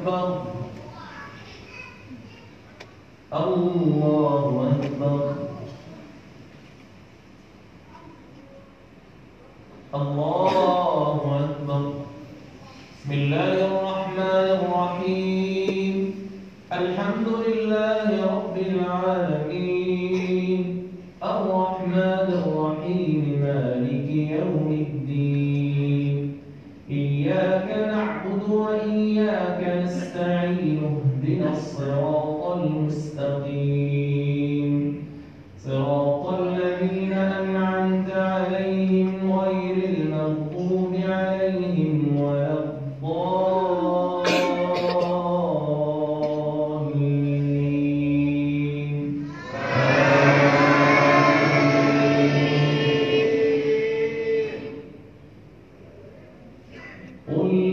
أكبر. الله أكبر. الله أكبر. بسم الله الرحمن الرحيم. الحمد لله رب العالمين. الرحمن الرحيم مالك يوم الدين.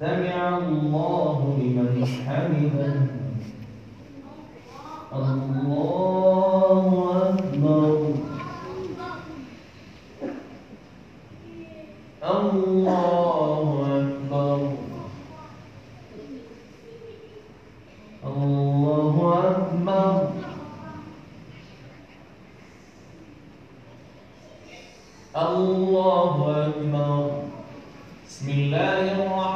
سمع الله لمن حمده. الله أكبر. الله أكبر. الله أكبر. الله أكبر. بسم الله الرحمن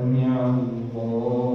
阿弥佛。